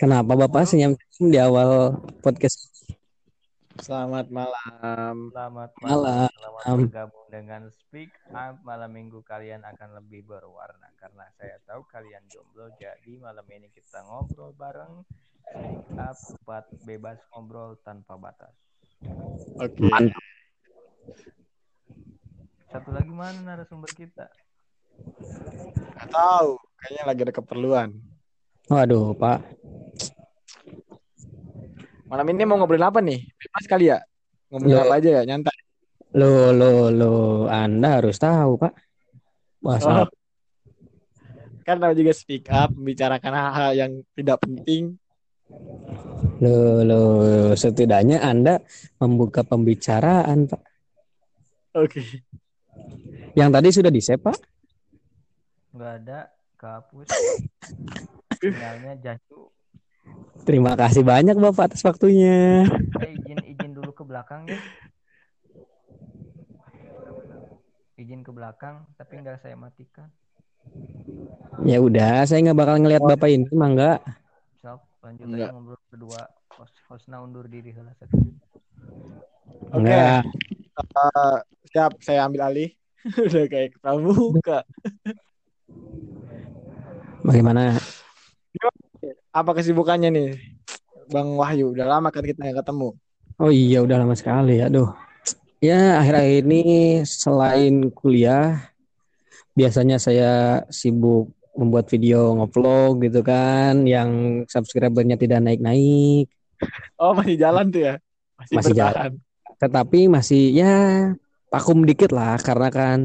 Kenapa Bapak senyum di awal podcast? Selamat malam. Selamat Malam. malam. Selamat bergabung dengan Speak Up. Malam minggu kalian akan lebih berwarna karena saya tahu kalian jomblo. Jadi malam ini kita ngobrol bareng Speak Up buat bebas ngobrol tanpa batas. Oke. Mantap. Satu lagi mana narasumber kita? Nggak tahu. Kayaknya lagi ada keperluan. Waduh, Pak. Malam ini mau ngobrolin apa nih? Bebas kali ya? Lo- apa aja ya? Nyantai. Lo, lo, lo, Anda harus tahu, Pak. Bahasa Oh. Namanya juga speak up, membicarakan hal-hal yang tidak penting. lo, lo, setidaknya Anda membuka pembicaraan, Pak. Oke. Yang tadi sudah di Pak. Nggak ada, kehapus. Sinyalnya jatuh. Terima kasih banyak Bapak atas waktunya. Eh, izin izin dulu ke belakang ya. Izin ke belakang, tapi nggak saya matikan. Ya udah, saya nggak bakal ngelihat Bapak ini, mangga. Sok, lanjut aja ngobrol berdua. Host, hostnya undur diri satu. Oke. Enggak. Eh, siap, saya ambil alih. Udah kayak pramuka. Bagaimana? Apa kesibukannya nih? Bang Wahyu, udah lama kan kita nggak ketemu. Oh iya, udah lama sekali. Aduh. Ya, akhir-akhir ini selain kuliah, biasanya saya sibuk membuat video ngevlog gitu kan, yang subscribernya tidak naik-naik. Oh, masih jalan tuh ya? Masih, Masih bertahan. Tetapi masih ya vakum dikit lah, karena kan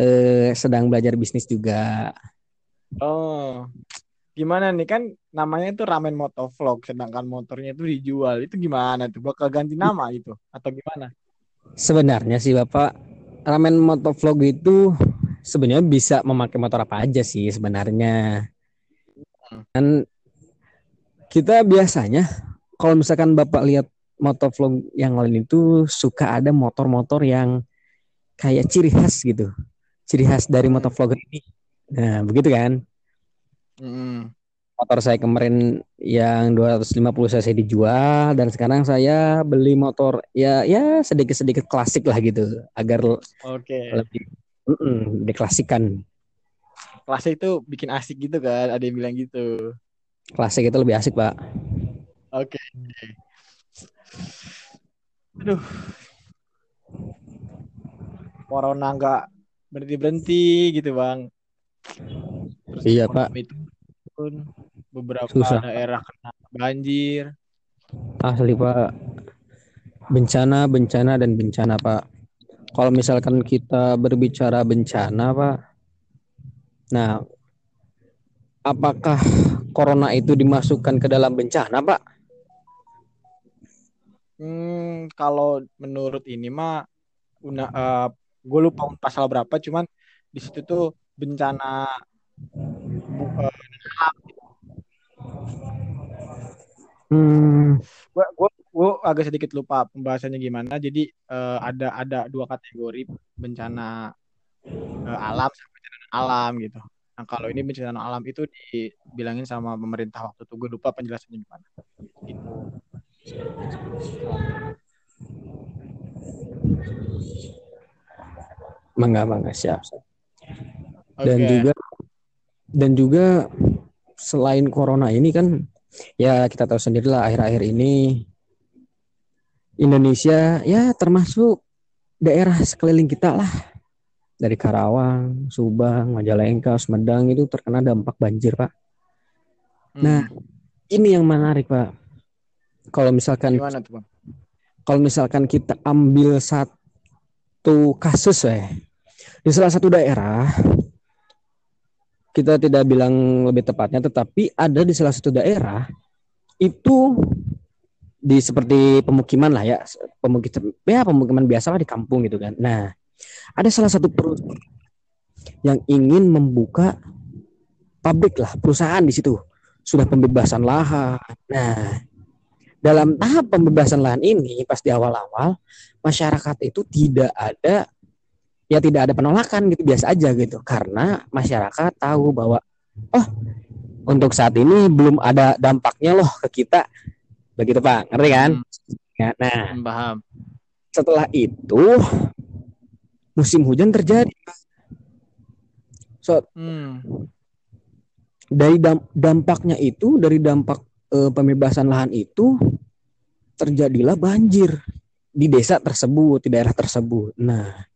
eh, sedang belajar bisnis juga. Oh, gimana nih kan namanya itu ramen motovlog, sedangkan motornya itu dijual. Itu gimana tuh? Bakal ganti nama itu atau gimana? Sebenarnya sih Bapak, ramen motovlog itu sebenarnya bisa memakai motor apa aja sih sebenarnya. Dan kita biasanya kalau misalkan Bapak lihat motovlog yang lain itu suka ada motor-motor yang kayak ciri khas gitu. Ciri khas dari motovlogger ini. Nah, begitu kan? Mm-mm. Motor saya kemarin yang 250 cc dijual dan sekarang saya beli motor ya ya sedikit-sedikit klasik lah gitu agar Oke. lebih mm-mm, diklasikan. Klasik itu bikin asik gitu kan? Ada yang bilang gitu. Klasik itu lebih asik, Pak. Oke. Aduh. Corona nggak berhenti berhenti gitu bang. Iya, Pak. Ekonomi turun, beberapa Susah. daerah kena banjir. Asli, Pak. Bencana, bencana dan bencana, Pak. Kalau misalkan kita berbicara bencana, Pak. Nah, apakah corona itu dimasukkan ke dalam bencana, Pak? Hmm, kalau menurut ini mah, una, gue lupa pasal berapa, cuman di situ tuh bencana bu- eh, Hmm, gua, gua, gua agak sedikit lupa pembahasannya gimana. Jadi eh, ada ada dua kategori bencana eh, alam sama bencana alam gitu. Nah kalau ini bencana alam itu dibilangin sama pemerintah waktu itu gue lupa penjelasannya gimana. Gitu. Mangga, mangga, siap. dan juga dan juga selain corona ini kan ya kita tahu sendirilah akhir-akhir ini Indonesia ya termasuk daerah sekeliling kita lah dari Karawang, Subang, Majalengka, Sumedang itu terkena dampak banjir pak. Hmm, Nah ini yang menarik pak. Kalau misalkan gimana tuh bang? kalau misalkan kita ambil satu kasus ya di salah satu daerah kita tidak bilang lebih tepatnya tetapi ada di salah satu daerah itu di seperti pemukiman lah ya pemukiman ya pemukiman biasa lah di kampung gitu kan. Nah ada salah satu perusahaan yang ingin membuka pabrik lah perusahaan di situ. Sudah pembebasan lahan. Nah dalam tahap pembebasan lahan ini pas di awal-awal masyarakat itu tidak ada ya tidak ada penolakan gitu biasa aja gitu. Karena masyarakat tahu bahwa oh untuk saat ini belum ada dampaknya loh ke kita. Begitu pak. Ngerti kan? Ya, nah Hmm, paham. setelah itu musim hujan terjadi so Hmm. dari dam- dampaknya itu dari dampak eh, pembebasan lahan itu terjadilah banjir di desa tersebut di daerah tersebut. Nah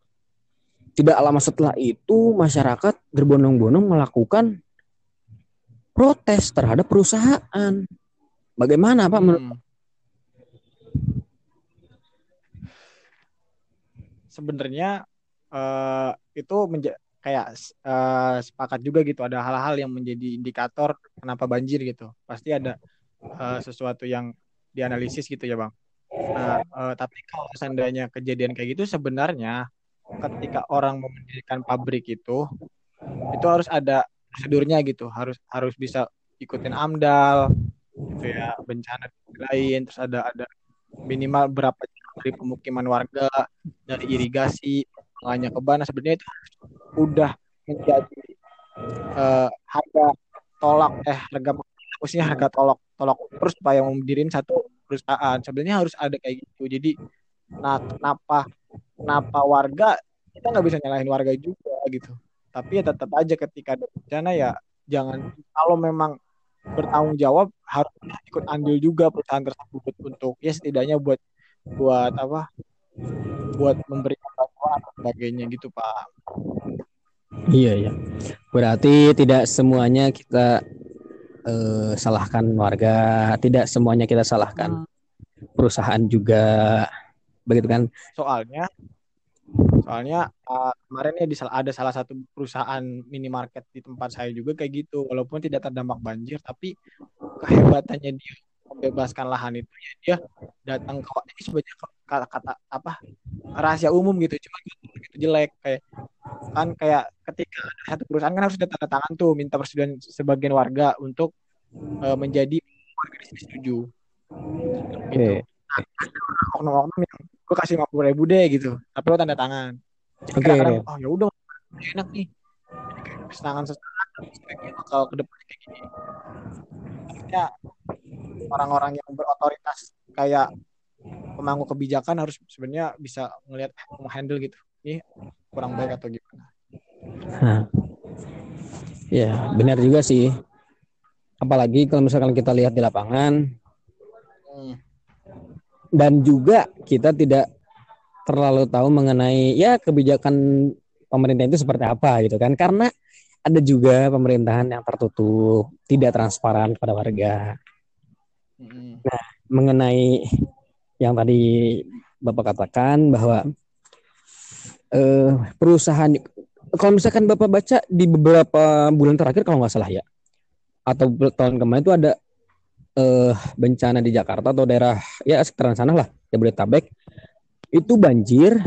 tidak lama setelah itu masyarakat berbondong-bondong melakukan protes terhadap perusahaan bagaimana pak Hmm. Sebenarnya eh, itu kayak eh, sepakat juga gitu ada hal-hal yang menjadi indikator kenapa banjir gitu. Pasti ada eh, sesuatu yang dianalisis gitu ya, Bang. Nah, eh, tapi kalau seandainya kejadian kayak gitu sebenarnya ketika orang mau mendirikan pabrik itu itu harus ada prosedurnya gitu, harus harus bisa ikutin AMDAL gitu ya, bencana lain terus ada ada minimal berapa dari pemukiman warga dari irigasi hanya ke bana. Sebenarnya itu udah menjadi eh, harga tolak eh harga maksudnya harga tolak tolak ukur supaya mendiriin satu perusahaan. Sebenarnya harus ada kayak gitu. Jadi nah kenapa kenapa warga kita nggak bisa nyalahin warga juga gitu. Tapi ya tetap aja ketika ada bencana ya jangan kalau memang bertanggung jawab harus ikut andil juga perusahaan tersebut untuk ya setidaknya buat buat apa buat memberikan bantuan sebagainya gitu pak. Iya ya. Berarti tidak semuanya kita eh, salahkan warga, tidak semuanya kita salahkan perusahaan juga, begitu kan? soalnya soalnya uh, kemarin ya di ada salah satu perusahaan minimarket di tempat saya juga kayak gitu. Walaupun tidak terdampak banjir tapi kehebatannya dia membebaskan lahan itu ya dia datang ke ini sebenarnya kata, kata apa rahasia umum gitu cuma gitu jelek. Kayak kan kayak ketika ada satu perusahaan kan harus ada tanda tangan tuh minta persetujuan sebagian warga untuk uh, menjadi warga di sini setuju. Gitu oknum-oknum yang gue kasih lima puluh ribu deh gitu tapi lo tanda tangan Oke, kadang-kadang, oke. oh ya udah enak nih sesaat sebaiknya bakal ke depan kayak gini Maksudnya orang-orang yang berotoritas kayak pemangku kebijakan harus sebenarnya bisa ngelihat eh, handle gitu ini kurang baik atau gimana Hah. Ya, benar juga sih. Apalagi kalau misalkan kita lihat di lapangan. Dan juga kita tidak terlalu tahu mengenai ya kebijakan pemerintah itu seperti apa gitu kan. Karena ada juga pemerintahan yang tertutup, tidak transparan kepada warga. Hmm. mengenai yang tadi Bapak katakan bahwa eh, perusahaan kalau misalkan Bapak baca di beberapa bulan terakhir kalau nggak salah ya atau tahun kemarin itu ada eh, bencana di Jakarta atau daerah ya sekitaran sana lah Jabodetabek itu banjir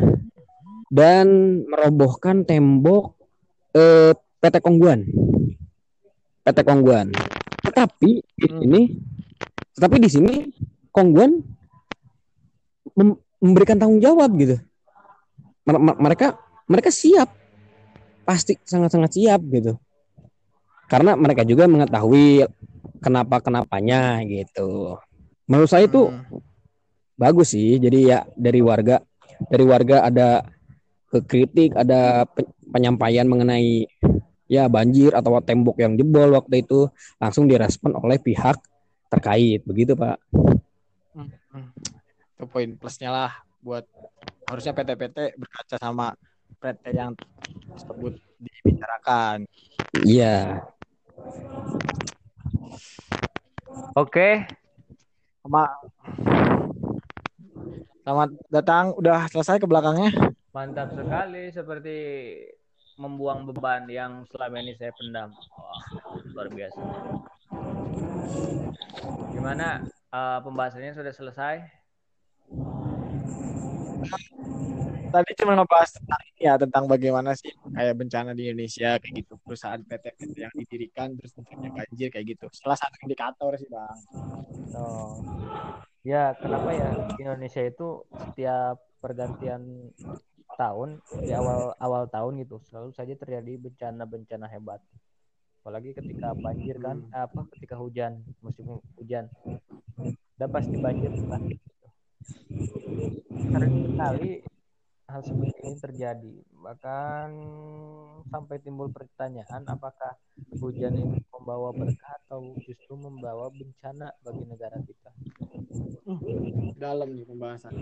dan merobohkan tembok eh, PT Kongguan PT Kongguan tetapi di Hmm. sini tetapi di sini Kongguan mem- memberikan tanggung jawab gitu. Mer- mer- Mereka mereka siap, pasti sangat-sangat siap gitu. Karena mereka juga mengetahui kenapa kenapanya gitu. Menurut saya itu Hmm. bagus sih. Jadi ya dari warga dari warga ada kritik, ada pe- penyampaian mengenai ya banjir atau tembok yang jebol waktu itu langsung direspon oleh pihak terkait begitu Pak. Hmm. itu poin plusnya lah buat harusnya PT-PT berkaca sama PT yang tersebut dibicarakan. Iya. Oke, Sama Selamat datang, udah selesai ke belakangnya. mantap sekali seperti membuang beban yang selama ini saya pendam. Wah, luar biasa. Gimana eh, pembahasannya sudah selesai? Tadi cuma ngebahas tentang ini ya, tentang bagaimana sih kayak bencana di Indonesia kayak gitu, perusahaan PT-PT yang didirikan terus tentunya banjir kayak gitu. Salah satu indikator sih bang. Oh. Ya, kenapa ya Indonesia itu setiap pergantian tahun di awal awal tahun gitu selalu saja terjadi bencana-bencana hebat. apalagi ketika banjir kan apa ketika hujan musim hujan udah pasti banjir kan sering sekali hal seperti ini terjadi. Bahkan sampai timbul pertanyaan apakah hujan ini membawa berkah atau justru membawa bencana bagi negara kita? Dalam nih pembahasan.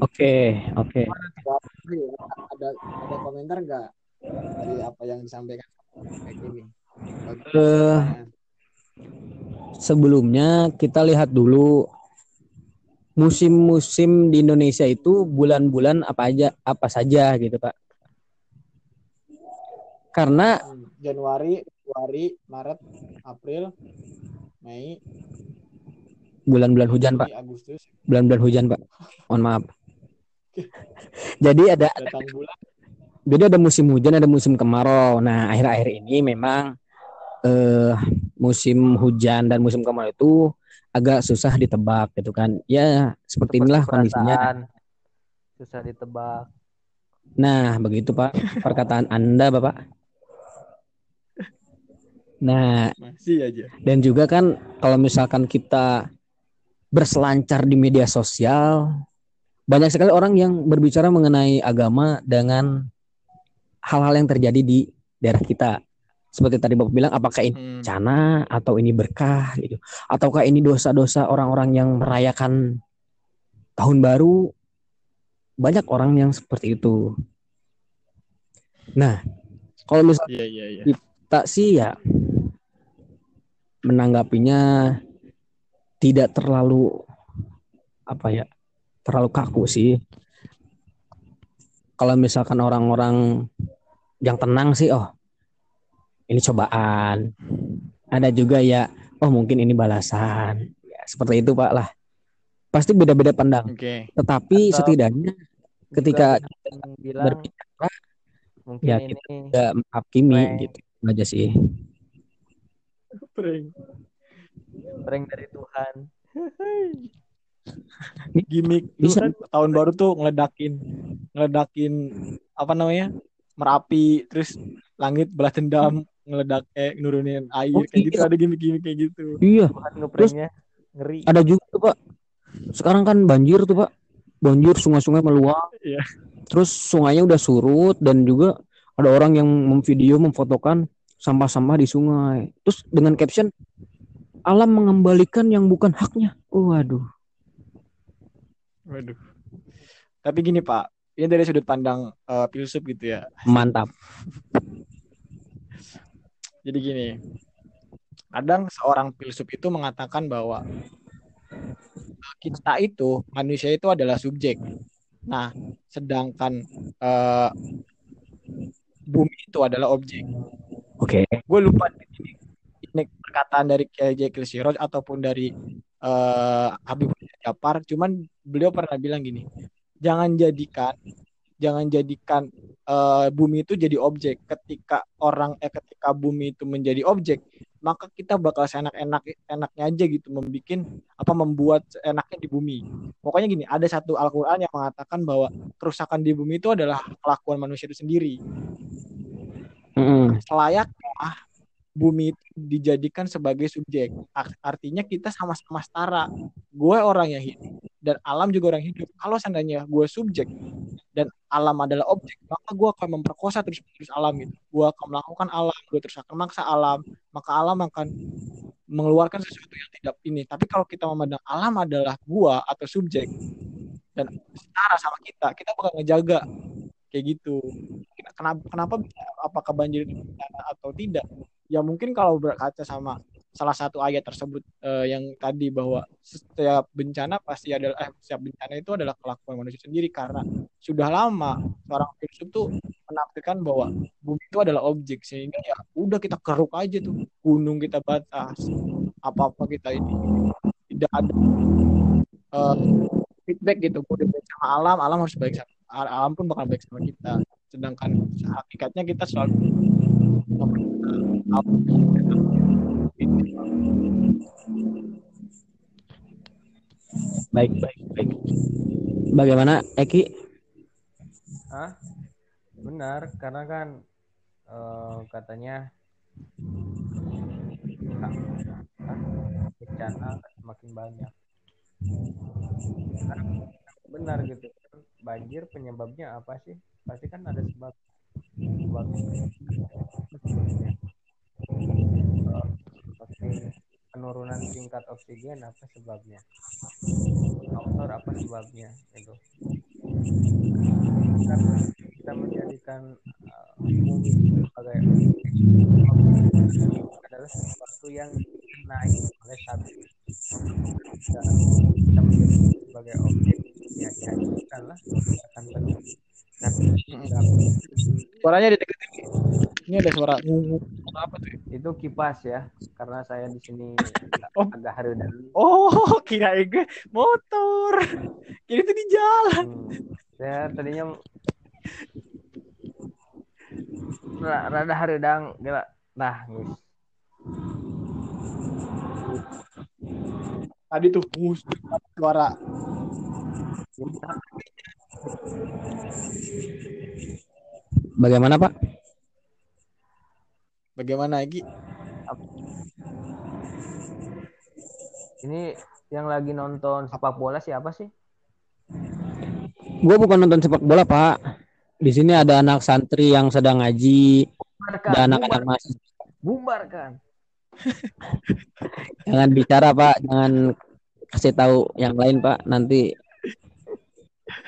Oke, oke. ada ada komentar nggak dari apa yang disampaikan kayak gini Bagi- Eh, sebelumnya kita lihat dulu musim-musim di Indonesia itu bulan-bulan apa aja apa saja gitu, Pak. Karena Januari Februari Maret April Mei bulan-bulan hujan, Pak. Agustus Bulan-bulan hujan, Pak. Mohon maaf. Jadi ada bulan jadi ada musim hujan, ada musim kemarau. Nah, akhir-akhir ini memang eh musim hujan dan musim kemarau itu agak susah ditebak gitu kan. Ya, seperti inilah kondisinya. susah ditebak Nah, begitu Pak perkataan Anda, Bapak. Nah, masih aja dan juga kan kalau misalkan kita berselancar di media sosial, banyak sekali orang yang berbicara mengenai agama dengan hal-hal yang terjadi di daerah kita. Seperti tadi Bapak bilang, apakah ini Hmm. bencana atau ini berkah gitu, ataukah ini dosa-dosa orang-orang yang merayakan tahun baru? Banyak orang yang seperti itu. Nah, kalau misalnya iya iya iya kita sih ya menanggapinya tidak terlalu apa ya terlalu kaku sih kalau misalkan orang-orang yang tenang sih oh ini cobaan. Ada juga ya oh mungkin ini balasan. Ya, seperti itu pak lah. Pasti beda-beda pandang. Oke. Tetapi Atau- setidaknya ketika bilang berbicara mungkin ya, ini tidak menghakimi gitu. Itu aja sih. Prank. Prank dari Tuhan. Gimmick tuh Bisa. kan tahun baru tuh ngeledakin ngeledakin apa namanya merapi terus langit balas dendam ngeledak eh nurunin air Oh, kayak gitu. iya. ada gimmick-gimmick kayak gitu. Iya. Tuhan ngepranknya ngeri. Ada juga tuh pak. Sekarang kan banjir tuh pak. Banjir sungai-sungai meluap. Iya. terus sungainya udah surut dan juga ada orang yang memvideo memfotokan sampah-sampah di sungai. Terus dengan caption alam mengembalikan yang bukan haknya. Waduh. Waduh. Tapi gini pak. Ini dari sudut pandang eh, filsuf gitu ya. Mantap jadi gini kadang seorang filsuf itu mengatakan bahwa kita itu manusia itu adalah subjek. Nah sedangkan eh, bumi itu adalah objek. Oke. Gue lupa ini, ini perkataan dari Kiai Jekil Siroj ataupun dari eh Habib Japar cuman beliau pernah bilang gini jangan jadikan jangan jadikan eh, bumi itu jadi objek ketika orang eh ketika bumi itu menjadi objek maka kita bakal seenak-enak enaknya aja gitu membuat apa membuat enaknya di bumi pokoknya gini ada satu Al-Qur'an yang mengatakan bahwa kerusakan di bumi itu adalah kelakuan manusia itu sendiri Mm-mm. selayaknya bumi itu dijadikan sebagai subjek. Ar- Artinya kita sama-sama setara. Gue orang yang hidup dan alam juga orang hidup. Kalau seandainya gue subjek dan alam adalah objek, maka gue akan memperkosa terus-terus alam itu. Gue akan melakukan alam, gue terus akan maksa alam, maka alam akan mengeluarkan sesuatu yang tidak ini. Tapi kalau kita memandang alam adalah gue atau subjek dan setara sama kita, kita bakal ngejaga kayak gitu. Kenapa kenapa apakah banjir atau tidak? Ya mungkin kalau berkaca sama salah satu ayat tersebut eh, yang tadi bahwa setiap bencana pasti adalah eh, setiap bencana itu adalah kelakuan manusia sendiri. Karena sudah lama seorang filsuf tuh menafsirkan bahwa bumi itu adalah objek sehingga ya udah kita keruk aja tuh. Gunung kita batas apa apa kita ini tidak ada eh, feedback gitu. Udah baik sama alam alam harus baik sama al- alam pun bakal baik sama kita. Sedangkan hakikatnya kita selalu baik baik baik. Bagaimana Eki? Hah? Benar, karena kan eh, katanya bencana semakin banyak. Karena benar gitu. Banjir penyebabnya apa sih? Pasti kan ada sebab. Sebab penurunan tingkat oksigen apa sebabnya? Faktor apa sebabnya itu kita, kita menjadikan uh, bumi sebagai adalah sesuatu yang naik oleh satu. Kita, kita menjadi sebagai objek ya dihancurkan lah akan terjadi. Suaranya dideketin. Ini ada suara apa tuh? Itu kipas ya, karena saya di sini oh. agak harudan. Oh, kira gue motor. Kira itu di jalan. Hmm. Saya tadinya rada harudang gila. Nah, guys. Tadi tuh suara Bagaimana Pak? Bagaimana lagi? Ini yang lagi nonton sepak bola siapa sih? Gue bukan nonton sepak bola Pak. Di sini ada anak santri yang sedang ngaji. Ada anak-anak masih. Bubarkan. Jangan bicara Pak, jangan kasih tahu yang lain Pak. Nanti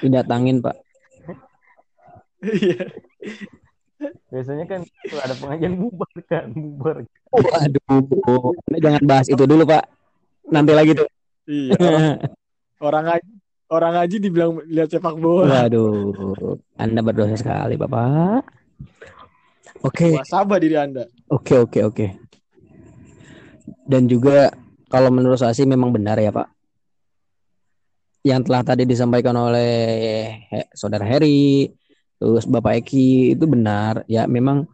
didatangin Pak. Iya. Biasanya kan ada pengajian bubar kan, bubar. Oh, aduh, jangan bahas itu dulu Pak. Nanti lagi tuh. Iya. Orang, ngaji, orang ngaji dibilang lihat sepak bola. Waduh, Anda berdosa sekali Bapak. Oke. Okay. Sabar diri Anda. Oke, okay, oke, okay, oke. Okay. Dan juga kalau menurut saya sih memang benar ya Pak. Yang telah tadi disampaikan oleh saudara Heri, terus Bapak Eki itu benar ya memang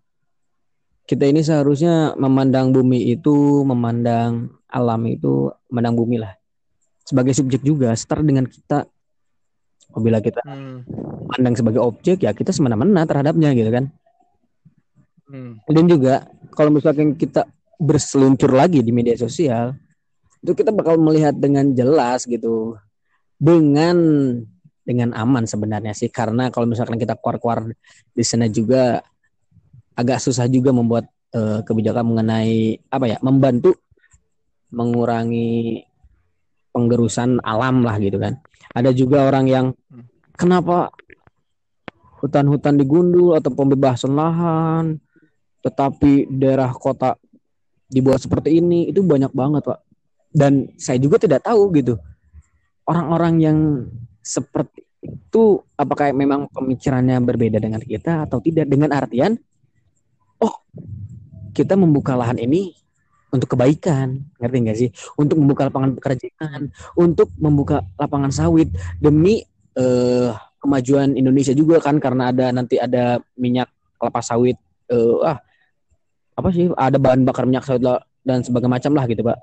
kita ini seharusnya memandang bumi itu memandang alam itu memandang bumi lah sebagai subjek juga setara dengan kita apabila kita hmm. pandang sebagai objek ya kita semena-mena terhadapnya gitu kan hmm. dan juga kalau misalkan kita berseluncur lagi di media sosial itu kita bakal melihat dengan jelas gitu dengan dengan aman sebenarnya sih. Karena kalau misalkan kita keluar-keluar di sana juga agak susah juga membuat uh, kebijakan mengenai apa ya membantu mengurangi penggerusan alam lah gitu kan. Ada juga orang yang kenapa hutan-hutan digundul atau pembebasan lahan tetapi daerah kota dibuat seperti ini? Itu banyak banget pak. Dan saya juga tidak tahu gitu. Orang-orang yang seperti itu apakah memang pemikirannya berbeda dengan kita atau tidak? Dengan artian oh kita membuka lahan ini untuk kebaikan ngerti nggak sih? Untuk membuka lapangan pekerjaan untuk membuka lapangan sawit demi uh, kemajuan Indonesia juga kan karena ada nanti ada minyak kelapa sawit uh, ah apa sih ada bahan bakar minyak sawit dan sebagainya macam lah gitu pak.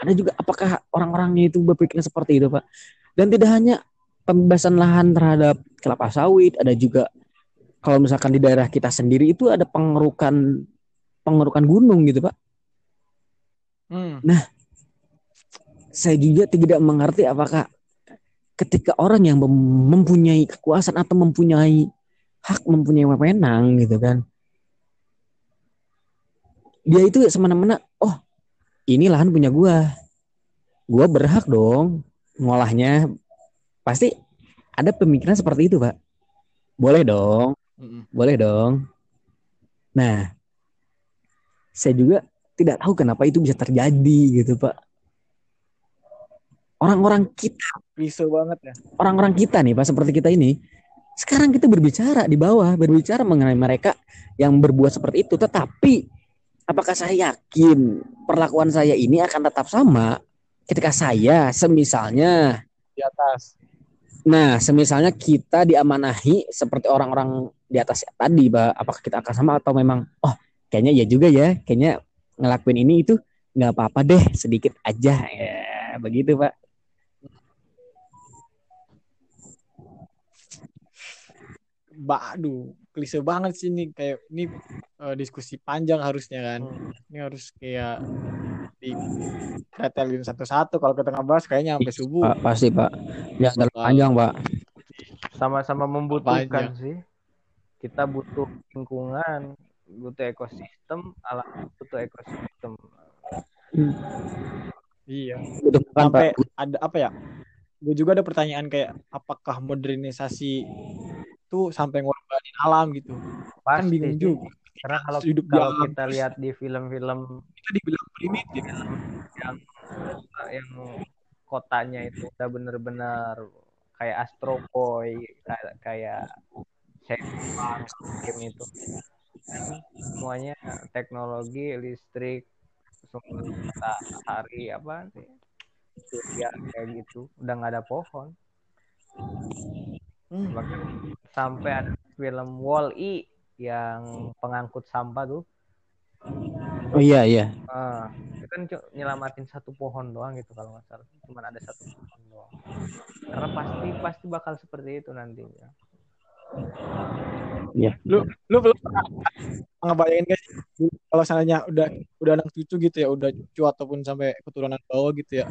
Ada juga apakah orang-orangnya itu berpikir seperti itu pak? Dan tidak hanya pembebasan lahan terhadap kelapa sawit, ada juga kalau misalkan di daerah kita sendiri itu ada pengerukan pengerukan gunung gitu pak. Hmm. Nah, saya juga tidak mengerti apakah ketika orang yang mempunyai kekuasaan atau mempunyai hak mempunyai wewenang gitu kan, dia itu semena-mena, oh ini lahan punya gua, gua berhak dong ngolahnya pasti ada pemikiran seperti itu pak. Boleh dong. Boleh dong. Nah saya juga tidak tahu kenapa itu bisa terjadi gitu pak. Orang-orang kita. Bisa banget ya. Orang-orang kita nih pak seperti kita ini sekarang kita berbicara di bawah berbicara mengenai mereka yang berbuat seperti itu. Tetapi apakah saya yakin perlakuan saya ini akan tetap sama ketika saya semisalnya di atas Nah, semisalnya kita diamanahi seperti orang-orang di atas tadi, Pak, apakah kita akan sama atau memang oh, kayaknya ya juga ya, kayaknya ngelakuin ini itu nggak apa-apa deh, sedikit aja ya, begitu, Pak. Aduh, klise banget sih ini kayak ini uh, diskusi panjang harusnya kan. Hmm. Ini harus kayak di pretelin satu-satu kalau kita ngebahas kayaknya sampai subuh Pak, pasti pak. Ya terlalu panjang pak. Sama-sama membutuhkan Panjang. sih. Kita butuh lingkungan, butuh ekosistem, alam butuh ekosistem. iya Butuh makan pak. sampai ada apa ya gue juga ada pertanyaan kayak apakah modernisasi itu sampai ngorbanin alam gitu kan Pasti bingung sih. juga Karena kalau hidup di kalau alam kita lihat di film-film kita dibilang primitif yang yang kotanya itu udah bener-bener kayak Astro Boy kayak kayak Cyberpunk game itu semuanya teknologi listrik sumber matahari apa sih? Surya kayak gitu. Udah nggak ada pohon. Hmm. sampai ada film Wall E yang pengangkut sampah tuh Oh iya iya. Ah, itu kan nyelamatin satu pohon doang gitu kalau nggak salah. Cuman ada satu pohon doang. Karena pasti pasti bakal seperti itu nantinya. lu lu belum pernah ngebayangin guys kalau seandainya udah udah anak cucu gitu ya udah cucu ataupun sampai keturunan bawah gitu ya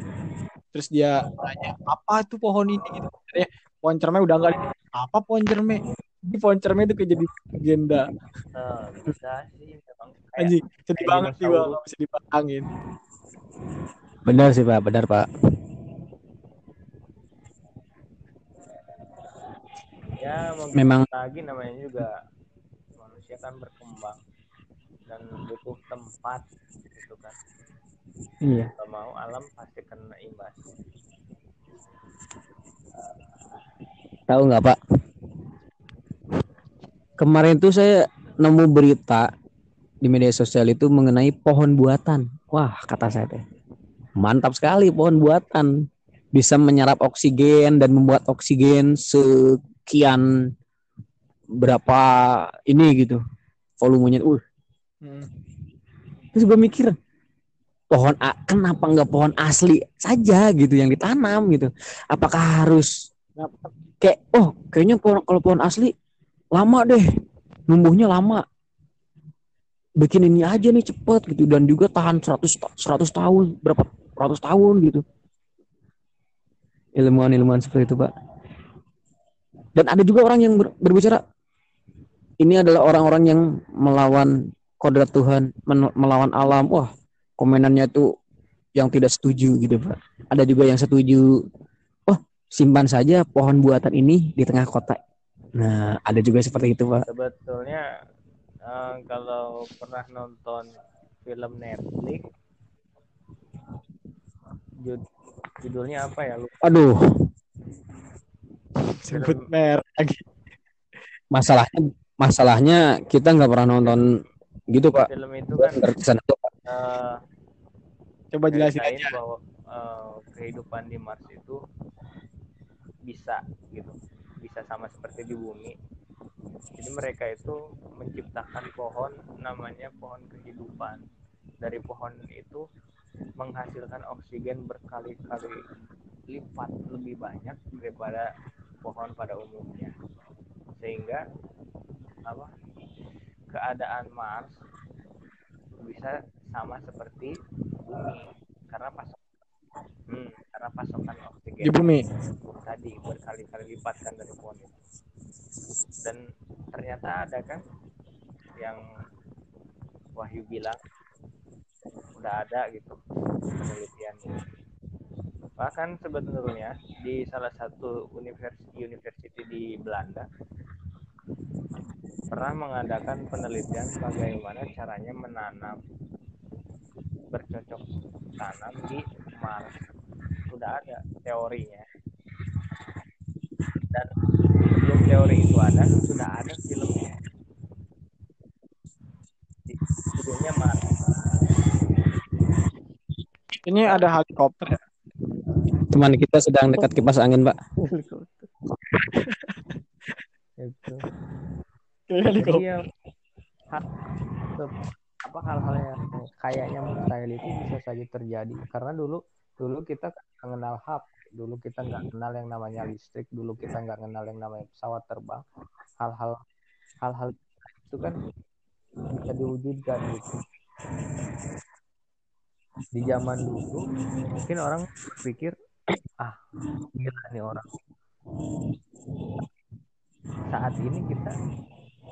terus dia nanya apa tuh pohon ini gitu Akhirnya pohon cermai udah enggak apa pohon cermai ini pohon cermai itu kayak jadi legenda Eh, bisa sih memang kayak anjing sedih kayak banget sih nggak bisa dipangin Benar sih pak. Benar pak. ya Memang lagi namanya juga manusia kan berkembang dan butuh tempat gitu kan. iya. Kalau mau alam pasti kena imbas. Tahu nggak pak? Kemarin tuh saya nemu berita di media sosial itu mengenai pohon buatan. Wah kata saya teh mantap sekali pohon buatan bisa menyerap oksigen dan membuat oksigen sekian berapa ini gitu volumenya. Uh, Hmm. terus gue mikir pohon A, kenapa nggak pohon asli saja gitu yang ditanam gitu apakah harus kayak oh kayaknya pohon, kalau pohon asli lama deh. Numbuhnya lama. Bikin ini aja nih cepet gitu. Dan juga tahan 100 ta- 100 tahun. Berapa ratus tahun gitu. Ilmuwan-ilmuwan seperti itu pak. Dan ada juga orang yang ber- berbicara ini adalah orang-orang yang melawan kodrat Tuhan men- melawan alam. Wah komenannya tuh yang tidak setuju gitu pak. Ada juga yang setuju oh simpan saja pohon buatan ini di tengah kota nah ada juga seperti itu pak Sebetulnya eh, kalau pernah nonton film Netflix jud- judulnya apa ya? Lupa. aduh sebut merek lagi masalahnya masalahnya kita nggak pernah nonton gitu pak Film itu kan Berkesan itu, Pak. eh, coba jelasin aja bahwa eh, kehidupan di Mars itu bisa gitu bisa sama seperti di bumi. Jadi mereka itu menciptakan pohon namanya pohon kehidupan. Dari pohon itu menghasilkan oksigen berkali-kali lipat lebih banyak daripada pohon pada umumnya. Sehingga apa keadaan Mars bisa sama seperti bumi. Karena pasok hmm, karena pasokan oksigen di bumi. tadi berkali-kali lipat kan dari pohon itu. Dan ternyata ada kan yang Wahyu bilang udah ada gitu penelitiannya. Bahkan sebetulnya di salah satu universi university di Belanda pernah mengadakan penelitian bagaimana caranya menanam bercocok tanam di Mars sudah ada teorinya. Dan sebelum teori itu ada sudah ada filmnya. Judulnya Mars. Ini ada helikopter ya? Teman kita sedang dekat kipas angin pak. Itu helikopter. Apa hal-hal yang kayaknya mustahil itu bisa saja terjadi. Karena dulu dulu kita nggak kenal HP dulu kita nggak kenal yang namanya listrik. Dulu kita nggak kenal yang namanya pesawat terbang. Hal-hal hal-hal itu kan bisa diwujudkan gitu. Di zaman dulu mungkin orang berpikir ah gila nih orang. Saat ini kita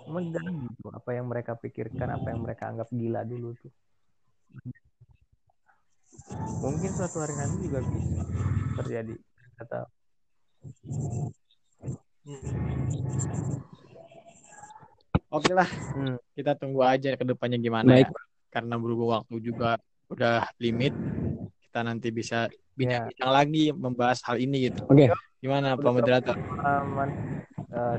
megang gitu apa yang mereka pikirkan apa yang mereka anggap gila dulu tuh mungkin suatu hari nanti juga bisa terjadi kata Oke lah, hmm, kita tunggu aja ke depannya gimana Baik. ya. Karena berhubung waktu juga udah limit, kita nanti bisa bincang-bincang lagi membahas hal ini gitu. Oke. Gimana Pak Moderator? pengalaman eh,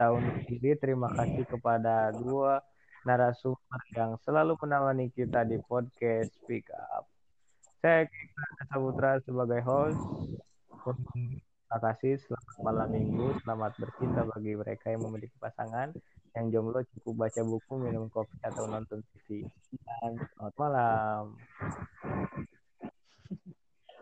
tahun ini terima kasih kepada dua narasumber yang selalu menemani kita di podcast Speak Up. Saya Kika Saputra sebagai host. Terima kasih, selamat malam minggu, selamat bercinta bagi mereka yang memiliki pasangan, yang jomblo cukup baca buku, minum kopi, atau nonton TV. Dan selamat malam.